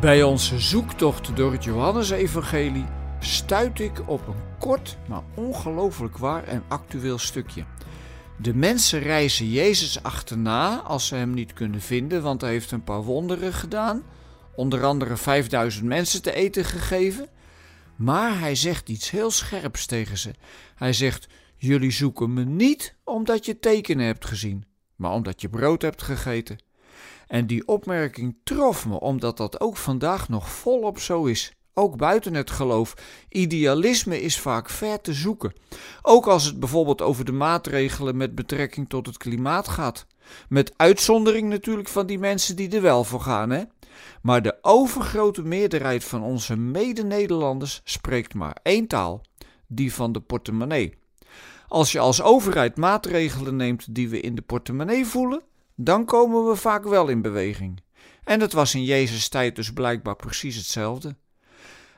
Bij onze zoektocht door het Johannesevangelie stuit ik op een kort, maar ongelooflijk waar en actueel stukje. De mensen reizen Jezus achterna als ze hem niet kunnen vinden, want hij heeft een paar wonderen gedaan, onder andere 5000 mensen te eten gegeven. Maar hij zegt iets heel scherps tegen ze. Hij zegt: Jullie zoeken me niet omdat je tekenen hebt gezien, maar omdat je brood hebt gegeten. En die opmerking trof me, omdat dat ook vandaag nog volop zo is. Ook buiten het geloof. Idealisme is vaak ver te zoeken. Ook als het bijvoorbeeld over de maatregelen met betrekking tot het klimaat gaat. Met uitzondering natuurlijk van die mensen die er wel voor gaan, hè? Maar de overgrote meerderheid van onze mede-Nederlanders spreekt maar één taal: die van de portemonnee. Als je als overheid maatregelen neemt die we in de portemonnee voelen, dan komen we vaak wel in beweging. En dat was in Jezus' tijd dus blijkbaar precies hetzelfde.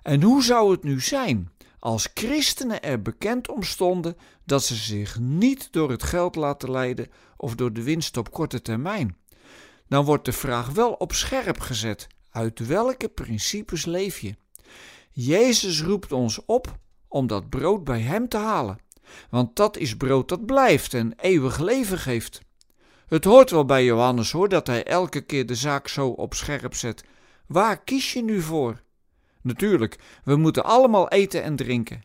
En hoe zou het nu zijn als christenen er bekend om stonden dat ze zich niet door het geld laten leiden of door de winst op korte termijn? Dan wordt de vraag wel op scherp gezet: uit welke principes leef je? Jezus roept ons op om dat brood bij Hem te halen, want dat is brood dat blijft en eeuwig leven geeft. Het hoort wel bij Johannes hoor dat hij elke keer de zaak zo op scherp zet. Waar kies je nu voor? Natuurlijk, we moeten allemaal eten en drinken.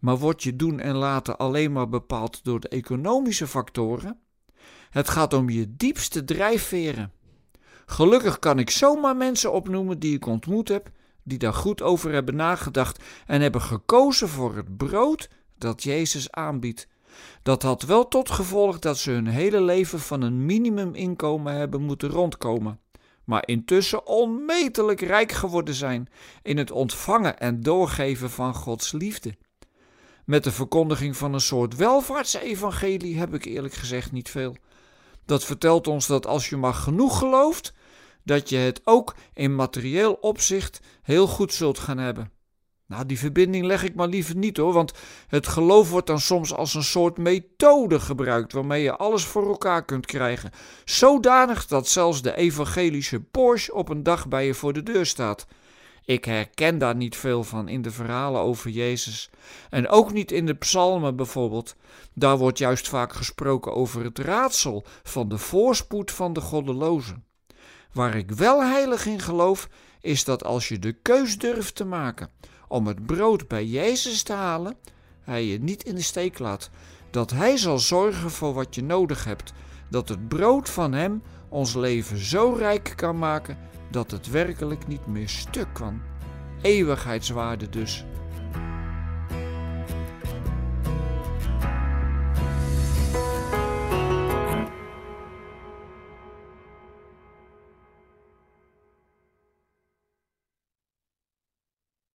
Maar wordt je doen en laten alleen maar bepaald door de economische factoren? Het gaat om je diepste drijfveren. Gelukkig kan ik zomaar mensen opnoemen die ik ontmoet heb, die daar goed over hebben nagedacht en hebben gekozen voor het brood dat Jezus aanbiedt dat had wel tot gevolg dat ze hun hele leven van een minimuminkomen hebben moeten rondkomen, maar intussen onmetelijk rijk geworden zijn in het ontvangen en doorgeven van Gods liefde. Met de verkondiging van een soort welvaartsevangelie heb ik eerlijk gezegd niet veel. Dat vertelt ons dat als je maar genoeg gelooft, dat je het ook in materieel opzicht heel goed zult gaan hebben. Nou, die verbinding leg ik maar liever niet hoor, want het geloof wordt dan soms als een soort methode gebruikt waarmee je alles voor elkaar kunt krijgen. Zodanig dat zelfs de evangelische Porsche op een dag bij je voor de deur staat. Ik herken daar niet veel van in de verhalen over Jezus. En ook niet in de psalmen bijvoorbeeld. Daar wordt juist vaak gesproken over het raadsel van de voorspoed van de goddelozen. Waar ik wel heilig in geloof, is dat als je de keus durft te maken om het brood bij Jezus te halen, hij je niet in de steek laat. Dat hij zal zorgen voor wat je nodig hebt. Dat het brood van hem ons leven zo rijk kan maken dat het werkelijk niet meer stuk kan. Eeuwigheidswaarde dus.